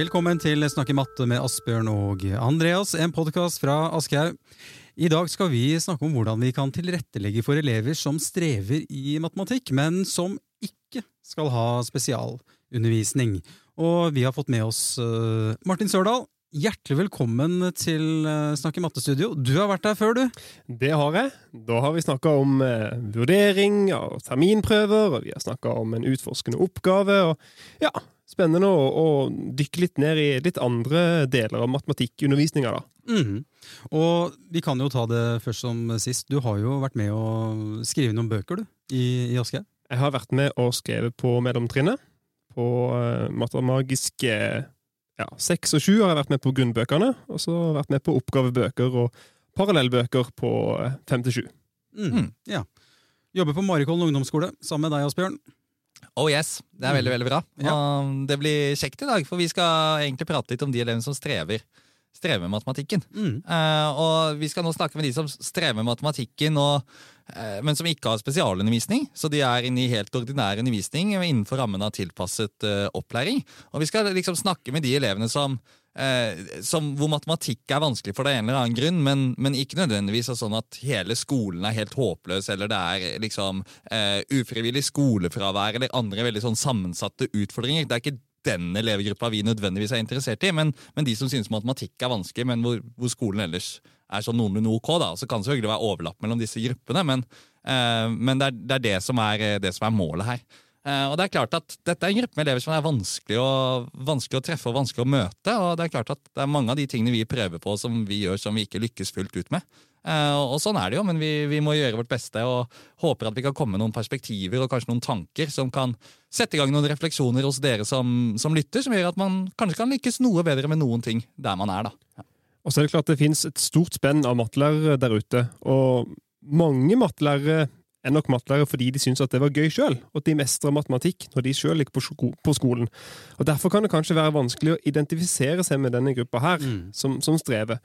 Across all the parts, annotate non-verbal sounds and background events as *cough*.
Velkommen til Snakke matte med Asbjørn og Andreas, en podkast fra Aschehoug. I dag skal vi snakke om hvordan vi kan tilrettelegge for elever som strever i matematikk, men som ikke skal ha spesialundervisning. Og vi har fått med oss uh, Martin Sørdal. Hjertelig velkommen til uh, Snakke matte-studio. Du har vært der før, du? Det har jeg. Da har vi snakka om uh, vurdering og terminprøver, og vi har snakka om en utforskende oppgave. og ja, spennende å, å, dykke litt ned i litt andre deler av matematikkundervisninga, da. Mm. Og vi kan jo ta det først som sist. Du har jo vært med å skrive noen bøker, du, i, i Aschehoug? Jeg har vært med og skrevet på mellomtrinnet. På uh, matemagiske ja, seks og sju har jeg vært med på grunnbøkene, og så har jeg vært med på oppgavebøker og parallellbøker på uh, fem til sju. Mm. Mm. Ja. Jobber på Marikollen ungdomsskole sammen med deg, Asbjørn. Oh yes, Det er veldig veldig bra. Ja. Og det blir kjekt i dag, for vi skal egentlig prate litt om de elevene som strever, strever med matematikken. Mm. Uh, og Vi skal nå snakke med de som strever med matematikken, og, men som ikke har spesialundervisning. Så de er inne i helt ordinær undervisning innenfor rammen av tilpasset uh, opplæring. Og vi skal liksom snakke med de elevene som Eh, som, hvor matematikk er vanskelig for det en eller annen grunn, men, men ikke nødvendigvis sånn at hele skolen er helt håpløs, eller det er liksom uh, ufrivillig skolefravær eller andre veldig sånn sammensatte utfordringer. Det er ikke den elevgruppa vi nødvendigvis er interessert i, men, men de som synes matematikk er vanskelig, men hvor, hvor skolen ellers er sånn noenlunde ok, da. Så kan det selvfølgelig være overlapp mellom disse gruppene, men, eh, men det, er, det, er det, som er, det som er målet her. Eh, og det er klart at Dette er en gruppe med elever som er vanskelig å, vanskelig å, treffe og vanskelig å møte. og Det er klart at det er mange av de tingene vi prøver på som vi gjør som vi ikke lykkes fullt ut med. Eh, og Sånn er det jo, men vi, vi må gjøre vårt beste og håper at vi kan komme med noen perspektiver og kanskje noen tanker som kan sette i gang noen refleksjoner hos dere som, som lytter, som gjør at man kanskje kan lykkes noe bedre med noen ting der man er. da. Og så er Det klart det finnes et stort spenn av mattelærere der ute. og mange mattelærere er nok mattelærere fordi de syns at det var gøy sjøl, og at de mestrer matematikk når de sjøl ligger på, sko på, skolen. Og Derfor kan det kanskje være vanskelig å identifisere seg med denne gruppa her, mm. som, som, strever.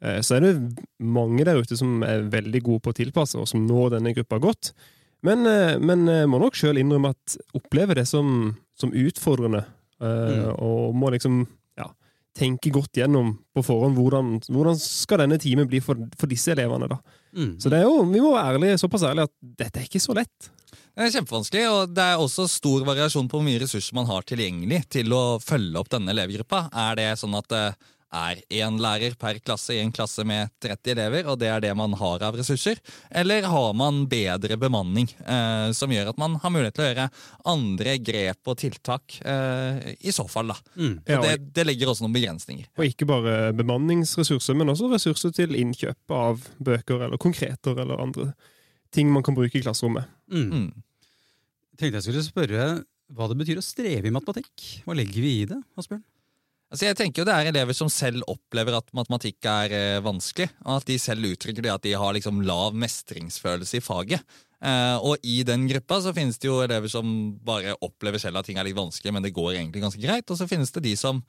Eh, så er det mange der ute som er veldig gode på å tilpasse, og som når denne gruppa godt. Men, eh, men eh, må nok sjøl innrømme at opplever det som, som utfordrende, mm. og må liksom tenke godt gjennom på forhånd hvordan, hvordan skal denne timen bli for, for disse elevene. da. Mm. Så det er jo, vi må være ærlige, såpass ærlige at dette er ikke så lett. Det er kjempevanskelig, og det er også stor variasjon på hvor mye ressurser man har tilgjengelig til å følge opp denne elevgruppa. Er det sånn at eh, er én lærer per klasse i en klasse med 30 elever, og det er det man har av ressurser? Eller har man bedre bemanning, eh, som gjør at man har mulighet til å gjøre andre grep og tiltak? Eh, I så fall, da. Mm. Ja, det, det, legger også noen begrensninger. Og ikke bare bemanningsressurser, men også ressurser til innkjøp av bøker eller konkreter eller andre ting man kan bruke i klasserommet. Mm. Mm. tenkte jeg skulle spørre hva det betyr å streve i matematikk. Hva legger vi i det, Asbjørn? Altså jeg tenker jo Det er elever som selv opplever at matematikk er eh, vanskelig. og At de selv uttrykker det at de har liksom lav mestringsfølelse i faget. Eh, og i den gruppa så finnes det jo elever som bare opplever selv at ting er litt vanskelig, men det går egentlig ganske greit. Og så finnes det de som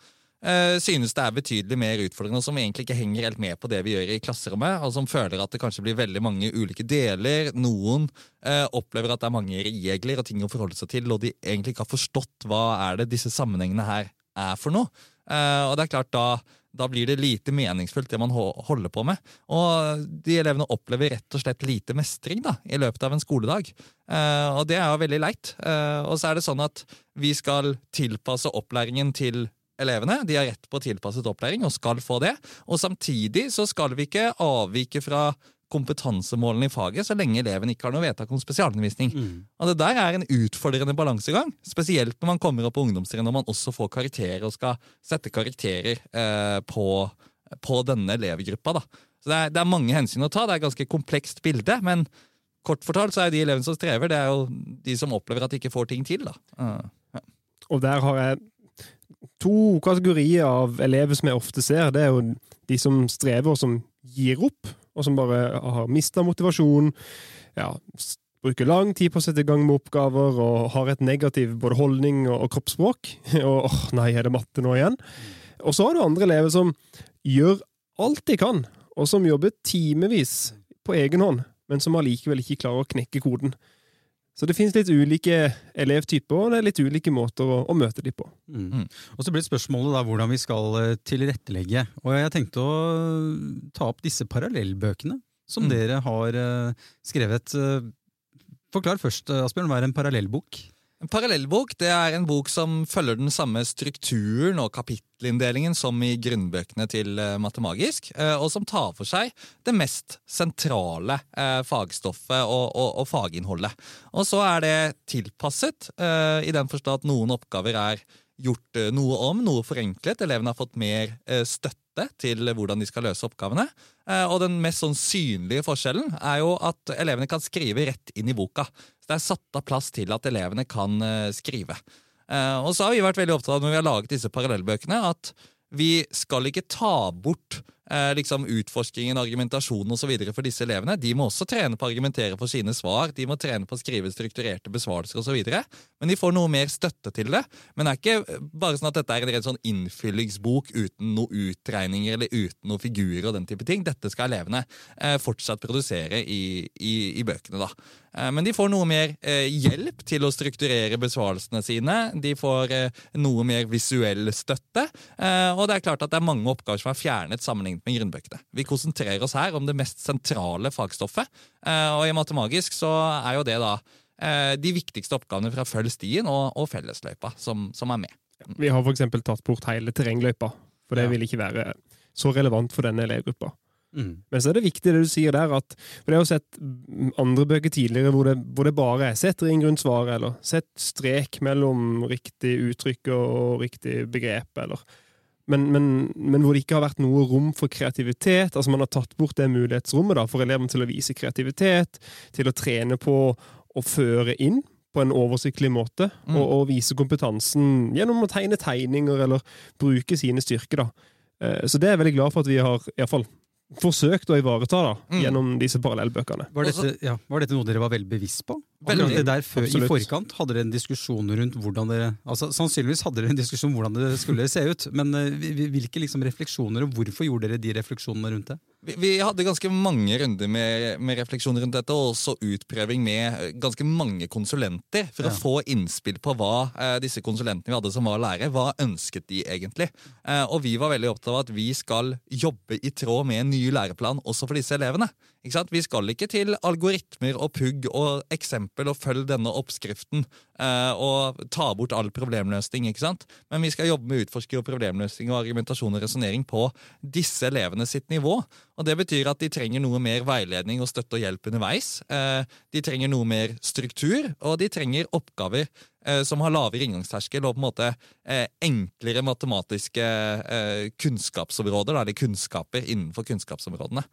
eh, synes det er betydelig mer utfordrende, og som egentlig ikke henger helt med på det vi gjør i klasserommet, og som føler at det kanskje blir veldig mange ulike deler. Noen eh, opplever at det er mange regler og ting å forholde seg til, og de egentlig ikke har forstått hva er det disse sammenhengene her er for noe. Eh, og det er klart da, da blir det lite meningsfullt, det man holder på med. Og de elevene opplever rett og slett lite mestring da, i løpet av en skoledag. Uh, og det er jo veldig leit. Uh, og så er det sånn at vi skal tilpasse opplæringen til elevene. De har rett på tilpasset opplæring og skal få det. Og samtidig så skal vi ikke avvike fra kompetansemålene i faget så lenge eleven ikke har noe vedtak om spesialundervisning. Mm. Og Det der er en utfordrende balansegang, spesielt når man kommer opp på ungdomstrinnet og man også får karakterer og skal sette karakterer eh, på, på, denne elevgruppa. Da. Så det er, det er, mange hensyn å ta, det er et ganske komplekst bilde. men kort fortalt så er de elevene som strever, det er jo de som opplever at de ikke får ting til. da. Uh, ja. Og der har jeg to kategorier av elever som jeg ofte ser. Det er jo de som strever, og som gir opp og som bare har mista motivasjon, ja, bruker lang tid på å sette i gang med oppgaver og har et negativ både holdning og, og kroppsspråk. *laughs* Og åh, nei, er det matte nå igjen? Og så har du andre elever som gjør alt de kan, og som jobber timevis på egen hånd, men som allikevel ikke klarer å knekke koden. Så det finnes litt ulike elevtyper, og det er litt ulike måter å, å møte dem på. Mm. Mm. Og så blir spørsmålet da hvordan vi skal eh, tilrettelegge. Og jeg tenkte å ta opp disse parallellbøkene som Mm. dere har eh, skrevet. Eh, Forklar først, Asbjørn, hva er en parallellbok? En parallellbok det er en bok som følger den samme strukturen og kapittelinndelingen som i grunnbøkene til eh, Matemagisk, eh, og som tar for seg det mest sentrale eh, fagstoffet og, og, og faginnholdet. Og så er det tilpasset, i den forstand at noen oppgaver er gjort eh, noe om, noe forenklet. Elevene har fått mer eh, støtte til hvordan de skal løse oppgavene. Eh, Og den mest sånn synlige forskjellen er jo at elevene kan skrive rett inn i boka. Så det er satt av plass til at elevene kan skrive. Og så har vi vært veldig opptatt av når vi har laget disse parallellbøkene, at vi skal ikke ta bort eh, liksom utforskingen, argumentasjonen osv. for disse elevene. De må også trene på å argumentere for sine svar, de må trene på å skrive strukturerte besvarelser osv. Men de får noe mer støtte til det. Men det er ikke bare sånn at dette er en redd sånn innfyllingsbok uten noen utregninger eller uten noen figurer og den type ting. Dette skal elevene eh, fortsatt produsere i, i, i bøkene, da. Eh, men de får noe mer eh, hjelp til å strukturere besvarelsene sine. De får eh, noe mer visuell støtte. Eh, og det er klart at det er mange oppgaver som er fjernet sammenlignet med grunnbøkene. Vi konsentrerer oss her om det mest sentrale fagstoffet, eh, og i Matemagisk så er jo det da eh, de viktigste oppgavene fra Følg stien og, og Fellesløypa som, som er med. Vi har for eksempel tatt bort hele terrengløypa, for det Ja. vil ikke være så relevant for denne elevgruppa. Mm. Men så er det viktig det du sier der, at for jeg har sett andre bøker tidligere hvor det, hvor det bare er sett ring rundt svaret, eller sett strek mellom riktig uttrykk og riktig begrep, eller men, men, men hvor det ikke har vært noe rom for kreativitet. altså Man har tatt bort det mulighetsrommet da, for elevene til å vise kreativitet, til å trene på å føre inn på en oversiktlig måte, Mm. og, og vise kompetansen gjennom å tegne tegninger eller bruke sine styrker. da. Eh, Så det er jeg veldig glad for at vi har i hvert fall forsøkt å ivareta da, Mm. gjennom disse parallellbøkene. Var, dette, ja, var dette noe dere var veldig bevisst på? Akkurat det der før, I forkant hadde dere en diskusjon rundt hvordan dere altså Sannsynligvis hadde dere en diskusjon om hvordan det skulle se ut, men eh, hvilke liksom refleksjoner, og hvorfor gjorde dere de refleksjonene rundt det? Vi, vi hadde ganske mange runder med, med refleksjoner rundt dette, og også utprøving med ganske mange konsulenter for Ja. å få innspill på hva eh, disse konsulentene vi hadde som var lærere, hva ønsket de egentlig. Eh, og vi var veldig opptatt av at vi skal jobbe i tråd med en ny læreplan også for disse elevene. Vi skal ikke til algoritmer og pugg og eksempel og følg denne oppskriften eh, og ta bort all problemløsning, ikke sant? Men vi skal jobbe med utforsker og problemløsning og argumentasjon og resonnering på disse elevene sitt nivå. Og Det betyr at de trenger noe mer veiledning og støtte og hjelp underveis. Eh, De trenger noe mer struktur, og de trenger oppgaver eh, som har lavere inngangsterskel og på en måte eh, enklere matematiske eh, kunnskapsområder, da, eller kunnskaper innenfor kunnskapsområdene.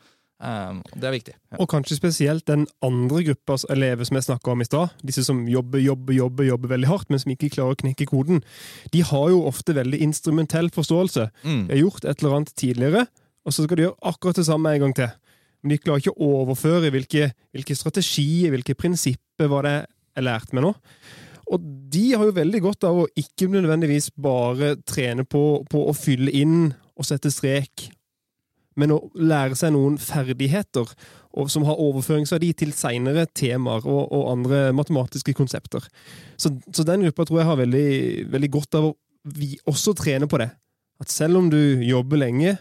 Eh, Det er viktig. Ja. Og kanskje spesielt den andre gruppas elever som jeg snakka om i stad. Disse som jobber, jobber, jobber, jobber veldig hardt, men som ikke klarer å knekke koden. De har jo ofte veldig instrumentell forståelse. Mm. De har gjort et eller annet tidligere, og så skal de gjøre akkurat det samme en gang til. Men de klarer ikke å overføre hvilke, hvilke strategier, hvilke prinsipper var det er lært med nå. Og de har jo veldig godt av å ikke nødvendigvis bare trene på, på å fylle inn og sette strek, men å lære seg noen ferdigheter og som har overføringsverdi til seinere temaer og, og andre matematiske konsepter. Så, så den gruppa tror jeg har veldig, veldig godt av å vi også trene på det. At selv om du jobber lenge,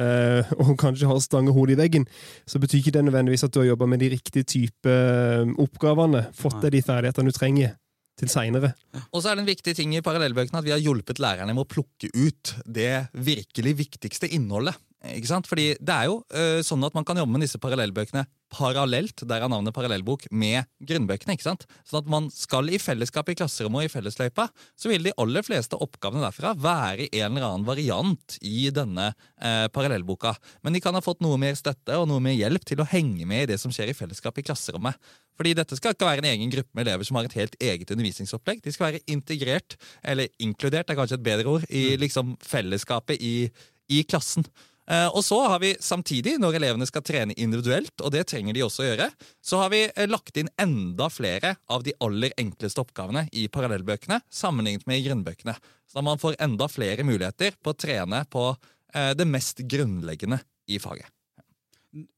eh, og kanskje har stange hodet i veggen, så betyr ikke det nødvendigvis at du har jobba med de riktige type eh, oppgavene. Fått deg de ferdighetene du trenger til seinere. Og så er det en viktig ting i parallellbøkene at vi har hjulpet lærerne med å plukke ut det virkelig viktigste innholdet. Ikke sant? Fordi det er jo uh, sånn at man kan jobbe med disse parallellbøkene parallelt, der er navnet parallellbok, med grunnbøkene. ikke sant? Sånn at man skal i fellesskap i klasserommet og i fellesløypa, så vil de aller fleste oppgavene derfra være i en eller annen variant i denne eh, parallellboka. Men de kan ha fått noe mer støtte og noe mer hjelp til å henge med i det som skjer i fellesskap i klasserommet. Fordi dette skal ikke være en egen gruppe med elever som har et helt eget undervisningsopplegg. De skal være integrert, eller inkludert er kanskje et bedre ord, i liksom fellesskapet i, i klassen. Eh, og så har vi samtidig, når elevene skal trene individuelt, og det trenger de også å gjøre, så har vi eh, lagt inn enda flere av de aller enkleste oppgavene i parallellbøkene sammenlignet med i grunnbøkene. Så man får enda flere muligheter på å trene på eh, det mest grunnleggende i faget.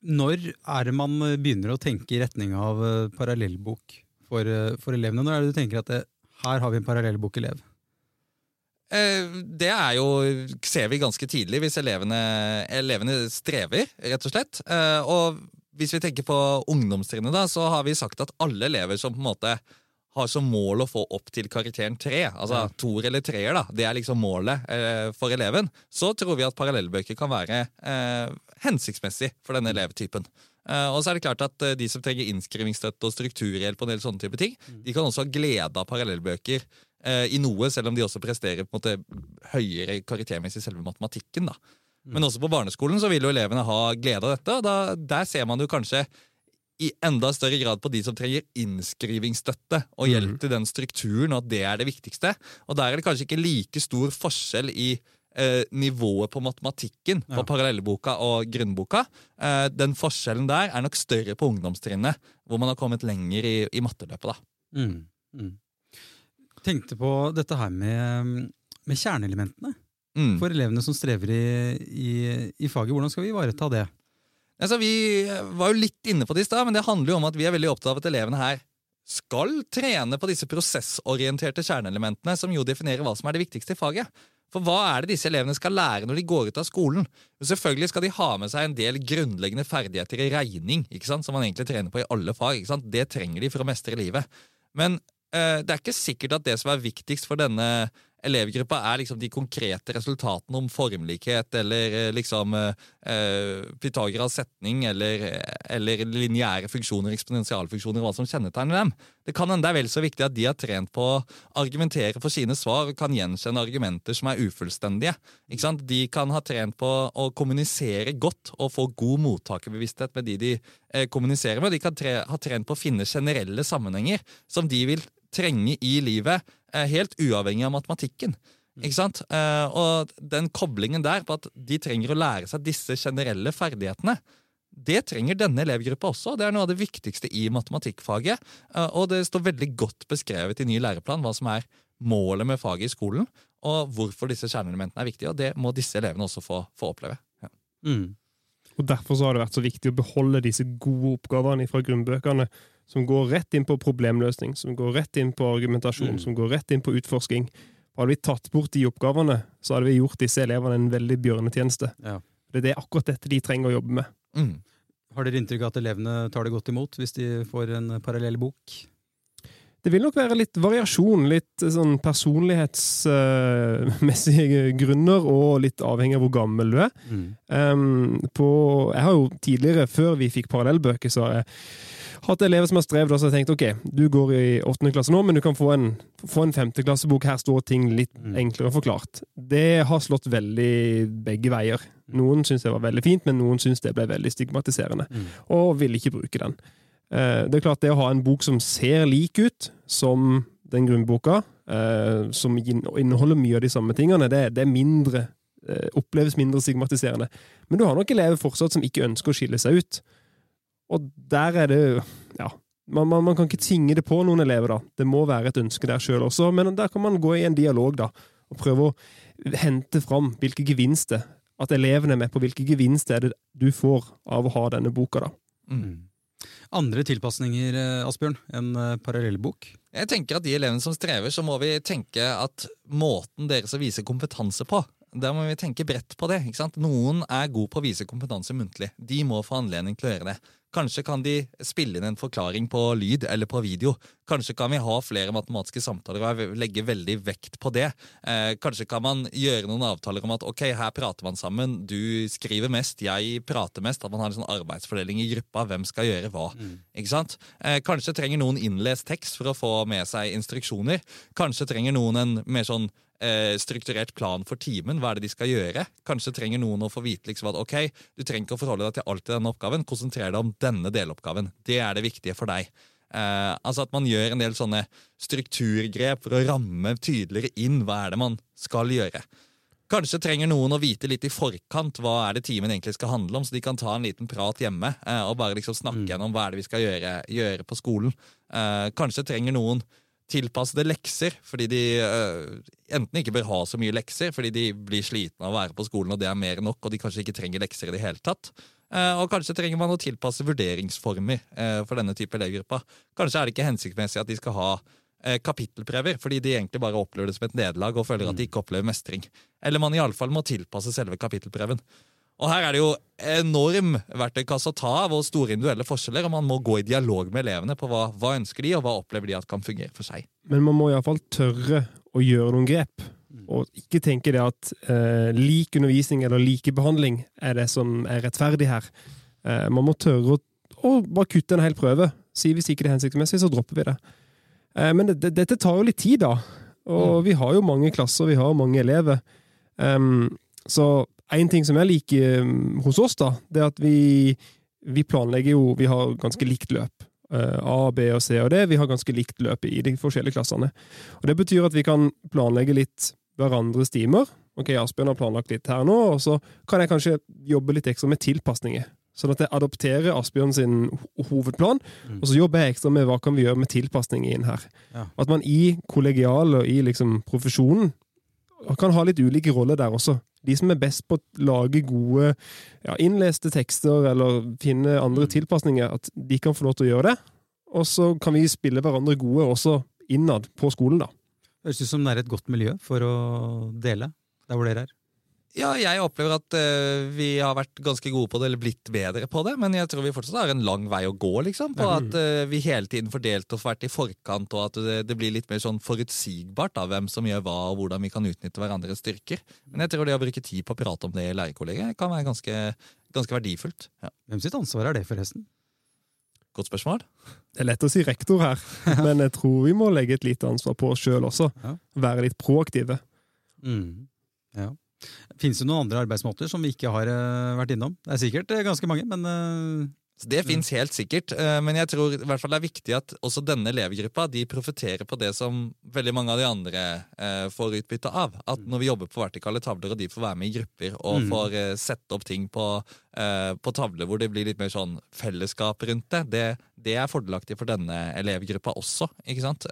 Når er det man begynner å tenke i retning av parallellbok for, for elevene? Når er det du tenker at det, her har vi en parallellbokelev? Eh, Det er jo, ser vi ganske tidlig hvis elevene, elevene strever, rett og slett. Eh, Og hvis vi tenker på ungdomstrinnet, da, så har vi sagt at alle elever som på en måte har som mål å få opp til karakteren tre, altså Ja. toer eller treer, da, det er liksom målet eh, for eleven, så tror vi at parallellbøker kan være eh, hensiktsmessig for denne elevtypen. Eh, og så er det klart at de som trenger innskrivingsstøtte og strukturhjelp, og en del sånne type ting, de kan også ha glede av parallellbøker eh, i noe, selv om de også presterer på en måte høyere karaktermessig i selve matematikken. da. Men også på barneskolen så vil jo elevene ha glede av dette. og da, Der ser man jo kanskje i enda større grad på de som trenger innskrivingsstøtte og hjelp til den strukturen, og at det er det viktigste. Og der er det kanskje ikke like stor forskjell i eh, nivået på matematikken på Ja. parallellboka og grunnboka. Eh, den forskjellen der er nok større på ungdomstrinnet, hvor man har kommet lenger i, i matteløpet. da. Mm. Mm. Tenkte på dette her med, med kjerneelementene Mm. for elevene som strever i, i, i faget. Hvordan skal vi ivareta det? Altså, vi var jo litt inne på det i stad, men det handler jo om at vi er veldig opptatt av at elevene her skal trene på disse prosessorienterte kjerneelementene, som jo definerer hva som er det viktigste i faget. For hva er det disse elevene skal lære når de går ut av skolen? Og selvfølgelig skal de ha med seg en del grunnleggende ferdigheter i regning, ikke sant? som man egentlig trener på i alle fag. Ikke sant? Det trenger de for å mestre livet. Men eh, det er ikke sikkert at det som er viktigst for denne elevgruppa, er liksom de konkrete resultatene om formlikhet eller eh, liksom eh, eh, Pythagoras setning eller, eller lineære funksjoner, eksponentialfunksjoner, hva som kjennetegner dem. Det kan hende det er vel så viktig at de har trent på å argumentere for sine svar og kan gjenkjenne argumenter som er ufullstendige. De kan ha trent på å kommunisere godt og få god mottakerbevissthet med de de eh, kommuniserer med. De kan tre, ha trent på å finne generelle sammenhenger som de vil trenge i livet, helt uavhengig av matematikken. Ikke sant? Eh, og den koblingen der på at de trenger å lære seg disse generelle ferdighetene, det trenger denne elevgruppa også. Det er noe av det viktigste i matematikkfaget. Eh, og det står veldig godt beskrevet i ny læreplan hva som er målet med faget i skolen, og hvorfor disse kjerneelementene er viktige. Og det må disse elevene også få, få oppleve. Ja. Mm. Og Derfor så har det vært så viktig å beholde disse gode oppgavene fra grunnbøkene, som går rett inn på problemløsning, som går rett inn på argumentasjon, Mm. som går rett inn på utforsking. Hadde vi tatt bort de oppgavene, så hadde vi gjort disse elevene en veldig bjørnetjeneste. Ja. Det er akkurat dette de trenger å jobbe med. Mm. Har dere inntrykk av at elevene tar det godt imot hvis de får en parallell bok? Det vil nok være litt variasjon, litt sånn personlighetsmessige *laughs* grunner, og litt avhengig av hvor gammel du er. Mm. Um, på, jeg har jo tidligere, før vi fikk parallellbøker, så har jeg hatt elever som har strevd og så har tenkt ok, du går i åttende klasse nå, men du kan få en, få en femteklassebok. Her står ting litt Mm. enklere forklart. Det har slått veldig begge veier. Noen syns det var veldig fint, men noen syns det ble veldig stigmatiserende, Mm. og ville ikke bruke den. Eh, Det er klart det å ha en bok som ser lik ut som den grunnboka, eh, som inneholder mye av de samme tingene, det, det er mindre eh, oppleves mindre stigmatiserende. Men du har nok elever fortsatt som ikke ønsker å skille seg ut. Og der er det Ja. Man, man, man kan ikke tvinge det på noen elever, da. Det må være et ønske der sjøl også, men der kan man gå i en dialog, da. Og prøve å hente fram hvilke gevinster At elevene er med på hvilke gevinster er det du får av å ha denne boka, da. Mm. Mm. Andre tilpasninger, eh, Asbjørn, enn eh, parallellbok? Jeg tenker at De elevene som strever, så må vi tenke at måten deres å vise kompetanse på der må vi tenke bredt på det. ikke sant? Noen er god på å vise kompetanse muntlig. De må få anledning til å gjøre det. Kanskje kan de spille inn en forklaring på lyd eller på video. Kanskje kan vi ha flere matematiske samtaler og legge veldig vekt på det. Eh, kanskje kan man gjøre noen avtaler om at ok, her prater man sammen. Du skriver mest, jeg prater mest. At man har en sånn arbeidsfordeling i gruppa. Hvem skal gjøre hva? Ikke sant? Eh, kanskje trenger noen innlest tekst for å få med seg instruksjoner. Kanskje trenger noen en mer sånn eh, strukturert plan for timen. Hva er det de skal gjøre? Kanskje trenger noen å få vite liksom at ok, du trenger ikke å forholde deg til alt i denne oppgaven. Konsentrer deg om denne deloppgaven. Det er det viktige for deg. Eh, altså at man gjør en del sånne strukturgrep for å ramme tydeligere inn hva er det man skal gjøre. Kanskje trenger noen å vite litt i forkant hva er det timen egentlig skal handle om, så de kan ta en liten prat hjemme eh, og bare liksom snakke Mm. gjennom hva er det vi skal gjøre, gjøre på skolen. Eh, kanskje trenger noen tilpassede lekser, fordi de eh, enten ikke bør ha så mye lekser, fordi de blir slitne av å være på skolen, og det er mer enn nok, og de kanskje ikke trenger lekser i det hele tatt. Eh, og kanskje trenger man å tilpasse vurderingsformer eh, for denne type elevgruppa. Kanskje er det ikke hensiktsmessig at de skal ha eh, kapittelprøver, fordi de egentlig bare opplever det som et nederlag og føler at de ikke opplever mestring. Eller man iallfall må tilpasse selve kapittelprøven. Og her er det jo enorm verktøykasse å ta av og store individuelle forskjeller, og man må gå i dialog med elevene på hva, hva ønsker de, og hva opplever de at kan fungere for seg. Men man må iallfall tørre å gjøre noen grep. Og ikke tenke det at eh, lik undervisning eller likebehandling er det som er rettferdig her. Eh, man må tørre å, å bare kutte en hel prøve. Si hvis ikke det er hensiktsmessig, så dropper vi det. Eh, men det, det, dette tar jo litt tid, da. Og vi har jo mange klasser, vi har mange elever. Um, så en ting som jeg liker um, hos oss, da, det er at vi, vi planlegger jo Vi har ganske likt løp. Eh, A, B og C og D. Vi har ganske likt løp i de forskjellige klassene. Og Det betyr at vi kan planlegge litt hverandres timer. Ok, Asbjørn har planlagt litt her nå, og så kan jeg kanskje jobbe litt ekstra med tilpasninger. Sånn at jeg adopterer Asbjørn sin hovedplan, hovedplan, og så jobber jeg ekstra med hva kan vi gjøre med tilpasninger inn her. Ja. At man i kollegial og i liksom profesjonen kan ha litt ulike roller der også. De som er best på å lage gode ja, innleste tekster eller finne andre tilpasninger, at de kan få lov til å gjøre det. Og så kan vi spille hverandre gode også innad på skolen, da. Høres ut som det er et godt miljø for å dele der hvor dere er. Ja, jeg opplever at uh, vi har vært ganske gode på det, eller blitt bedre på det, men jeg tror vi fortsatt har en lang vei å gå, liksom. På at uh, vi hele tiden fordelt oss, vært i forkant, og at det, det blir litt mer sånn forutsigbart da, hvem som gjør hva, og hvordan vi kan utnytte hverandres styrker. Men jeg tror det å bruke tid på å prate om det i lærerkollegiet kan være ganske, ganske verdifullt. Ja. Hvem sitt ansvar er det, forresten? Godt spørsmål. Det er lett å si rektor her, *laughs* men jeg tror vi må legge et lite ansvar på oss sjøl også. Være litt proaktive. Mm. Ja. Finnes det noen andre arbeidsmåter som vi ikke har eh, vært innom? Det er sikkert eh, ganske mange, men eh, Så Det fins helt sikkert, eh, men jeg tror i hvert fall det er viktig at også denne elevgruppa de profitterer på det som veldig mange av de andre eh, får utbytte av. At når vi jobber på vertikale tavler, og de får være med i grupper og Mm. får eh, sette opp ting på, på tavler hvor det blir litt mer sånn fellesskap rundt det, det, det er fordelaktig for denne elevgruppa også. ikke sant?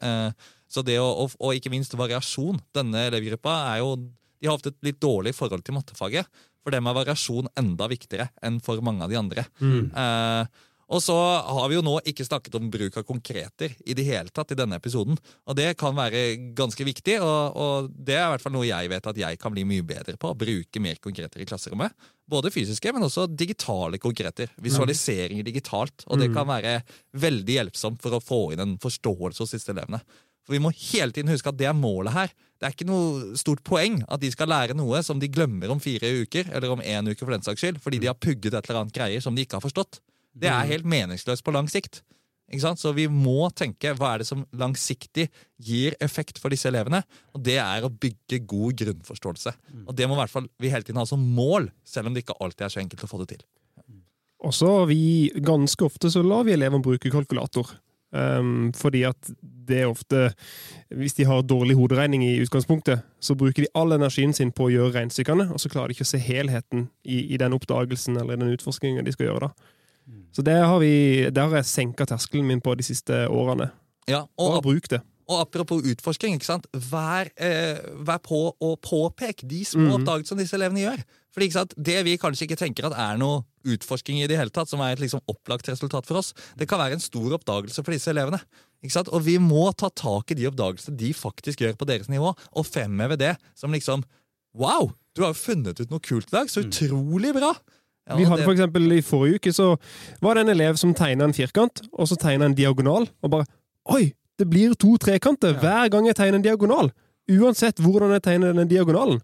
Så det å, og, og ikke minst variasjon. Denne elevgruppa er jo de har ofte et litt dårlig forhold til mattefaget. For dem er variasjon enda viktigere enn for mange av de andre. Eh, og så har vi jo nå ikke snakket om bruk av konkreter i det hele tatt i denne episoden. Og det kan være ganske viktig, og, og det er i hvert fall noe jeg vet at jeg kan bli mye bedre på. Å bruke mer konkreter i klasserommet. Både fysiske, men også digitale konkreter. Visualiseringer digitalt. Og det kan være veldig hjelpsomt for å få inn en forståelse hos disse elevene. For vi må hele tiden huske at det er målet her. Det er ikke noe stort poeng at de skal lære noe som de glemmer om fire uker, eller om én uke for den saks skyld, fordi de har pugget et eller annet greier som de ikke har forstått. Det er helt meningsløst på lang sikt. Så vi må tenke hva er det som langsiktig gir effekt for disse elevene. Og det er å bygge god grunnforståelse. Og det må i hvert fall vi hele tiden ha som mål, selv om det ikke alltid er så enkelt å få det til. Og så vi ganske ofte så lar vi elevene bruke kalkulator. Um, fordi at det er ofte Hvis de har dårlig hoderegning i utgangspunktet, så bruker de all energien sin på å gjøre regnestykkene, og så klarer de ikke å se helheten i, i den oppdagelsen eller i den utforskningen de skal gjøre. da. Så det har, vi, det har jeg senka terskelen min på de siste årene. Ja, og Bare bruk det. Og apropos utforsking, ikke sant? Vær, eh, vær på å påpeke de små mm. oppdagelsene disse elevene gjør. Fordi ikke sant? Det vi kanskje ikke tenker at er noe utforsking i det hele tatt, som er et liksom opplagt resultat for oss, det kan være en stor oppdagelse for disse elevene. Ikke sant? Og vi må ta tak i de oppdagelsene de faktisk gjør på deres nivå, og fremheve det som liksom Wow! Du har jo funnet ut noe kult i dag! Så utrolig bra! Ja, Vi hadde for eksempel I forrige uke så var det en elev som tegna en firkant, og så tegna en diagonal. Og bare Oi! Det blir to trekanter hver gang jeg tegner en diagonal! Uansett hvordan jeg tegner den diagonalen.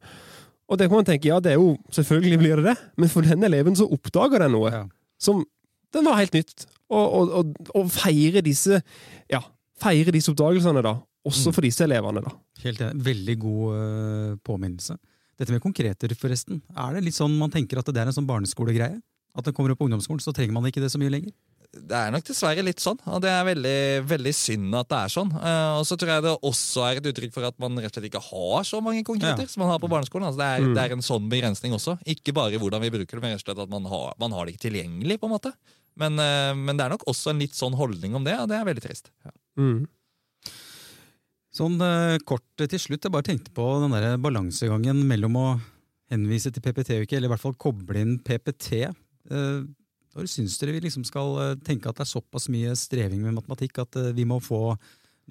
Og det kan man tenke, ja, det er jo Selvfølgelig blir det det, men for den eleven så oppdager den noe Ja. som Den var helt nytt. Og, og, og, og feire disse Ja, feire disse oppdagelsene, da. Også Mm. for disse elevene, da. Helt enig. Veldig god uh, påminnelse. Dette med konkreter, forresten. Er det litt sånn man tenker at det er en sånn barneskolegreie? At det kommer opp på ungdomsskolen, så trenger man ikke det så mye lenger? Det er nok dessverre litt sånn, og det er veldig, veldig synd at det er sånn. Uh, og så tror jeg det også er et uttrykk for at man rett og slett ikke har så mange konkreter Ja. som man har på barneskolen. Altså det, er, Mm. det er en sånn begrensning også. Ikke bare i hvordan vi bruker det, men rett og slett at man har, man har det ikke tilgjengelig. på en måte. Men, uh, men det er nok også en litt sånn holdning om det, og det er veldig trist. Ja. Mm. Sånn uh, kort til slutt, jeg bare tenkte på den der balansegangen mellom å henvise til PPT-uke, eller i hvert fall koble inn PPT. Eh, Når syns dere vi liksom skal eh, tenke at det er såpass mye streving med matematikk at eh, vi må få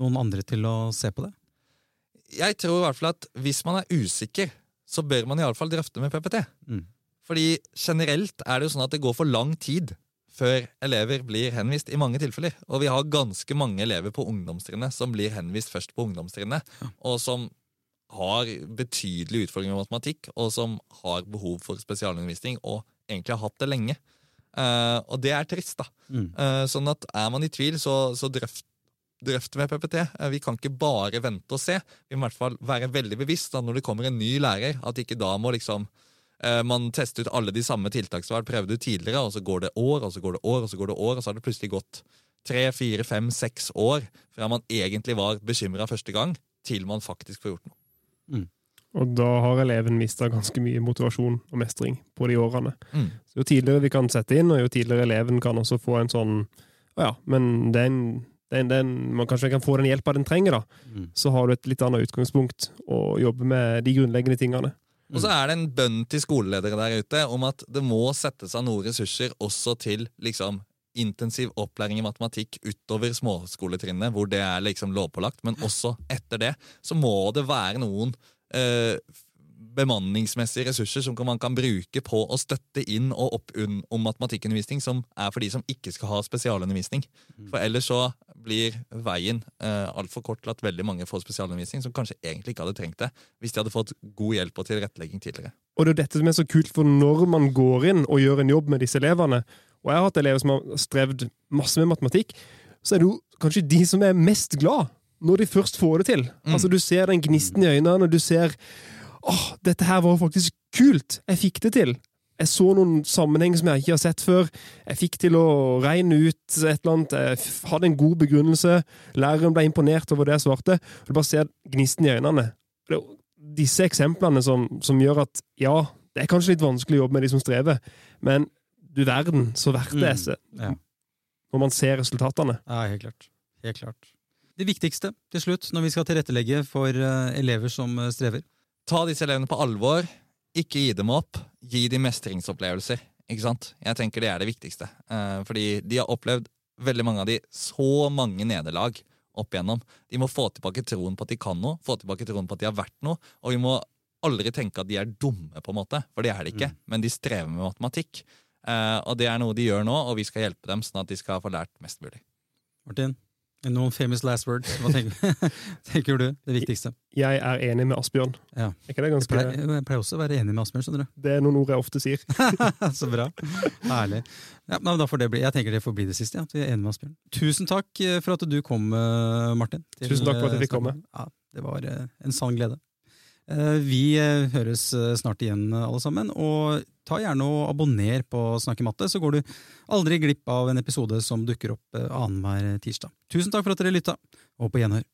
noen andre til å se på det? Jeg tror i hvert fall at hvis man er usikker, så bør man i alle fall drøfte med PPT. Mm. Fordi generelt er det jo sånn at det går for lang tid før elever blir henvist, i mange tilfeller. Og vi har ganske mange elever på ungdomstrinnet som blir henvist først på ungdomstrinnet, og som har betydelige utfordringer med matematikk, og som har behov for spesialundervisning, og egentlig har hatt det lenge. Eh, og det er trist, da. Mm. Uh, sånn at er man i tvil, så, så drøft, drøft med PPT. Uh, vi kan ikke bare vente og se. Vi må i hvert fall være veldig bevisst da, når det kommer en ny lærer, at ikke da må liksom eh, man teste ut alle de samme tiltakene som har vært prøvd ut tidligere, og så går det år, og så går det år, og så går det år, og så har det plutselig gått tre, fire, fem, seks år fra man egentlig var bekymra første gang, til man faktisk får gjort noe. Og da har eleven mista ganske mye motivasjon og mestring på de årene. Mm. Så jo tidligere vi kan sette inn, og jo tidligere eleven kan også få en sånn Å ja, men den, den, den, man kanskje kan få den hjelpa den trenger, da. Mm. Så har du et litt annet utgangspunkt å jobbe med de grunnleggende tingene. Og så er det en bønn til skoleledere der ute om at det må settes av noen ressurser også til liksom intensiv opplæring i matematikk utover småskoletrinnet, hvor det er liksom lovpålagt, men også etter det så må det være noen eh, bemanningsmessige ressurser som man kan bruke på å støtte inn og opp om matematikkundervisning som er for de som ikke skal ha spesialundervisning. For ellers så blir veien eh, altfor kort til at veldig mange får spesialundervisning som kanskje egentlig ikke hadde trengt det hvis de hadde fått god hjelp og tilrettelegging tidligere. Og det er dette som er så kult, for når man går inn og gjør en jobb med disse elevene, og jeg har hatt elever som har strevd masse med matematikk, så er det jo kanskje de som er mest glad når de først får det til. Altså Du ser den gnisten i øynene, du ser åh, dette her var faktisk kult! Jeg fikk det til! Jeg så noen sammenheng som jeg ikke har sett før. Jeg fikk til å regne ut et eller annet. Jeg hadde en god begrunnelse. Læreren ble imponert over det jeg svarte. Du bare ser gnisten i øynene. Det er disse eksemplene som, som gjør at ja, det er kanskje litt vanskelig å jobbe med de som strever, men du verden, så verdt det er seg Ja. når man ser resultatene. Ja, helt klart. Helt klart. Det viktigste til slutt, når vi skal tilrettelegge for eh, elever som eh, strever. Ta disse elevene på alvor. Ikke gi dem opp. Gi dem mestringsopplevelser. Ikke sant? Jeg tenker det er det viktigste. Eh, fordi de har opplevd, veldig mange av de, så mange nederlag opp igjennom. De må få tilbake troen på at de kan noe, få tilbake troen på at de har vært noe. Og vi må aldri tenke at de er dumme, på en måte, for det er de ikke. Men de strever med matematikk. Og det er noe de gjør nå, og vi skal hjelpe dem sånn at de skal få lært mest mulig. Martin, noen famous last words? Hva tenker, *laughs* tenker du? Det viktigste? Jeg er enig med Asbjørn. Ja. Ikke det Jeg pleier, jeg pleier også å være enig med Asbjørn, skjønner du. Det er noen ord jeg ofte sier. *laughs* Så bra. Herlig. Ja, bli, jeg tenker det får bli det siste. Ja, at vi er enige med Asbjørn. Tusen takk eh, for at du kom, eh, Martin. Tusen takk for at jeg fikk eh, komme. Ja, det var en sann glede. Eh, Vi eh, høres eh, snart igjen, alle sammen. Og ta gjerne og abonner på Snakke matte, så går du aldri glipp av en episode som dukker opp annenhver tirsdag. Tusen takk for at dere lytta, og på gjenhør.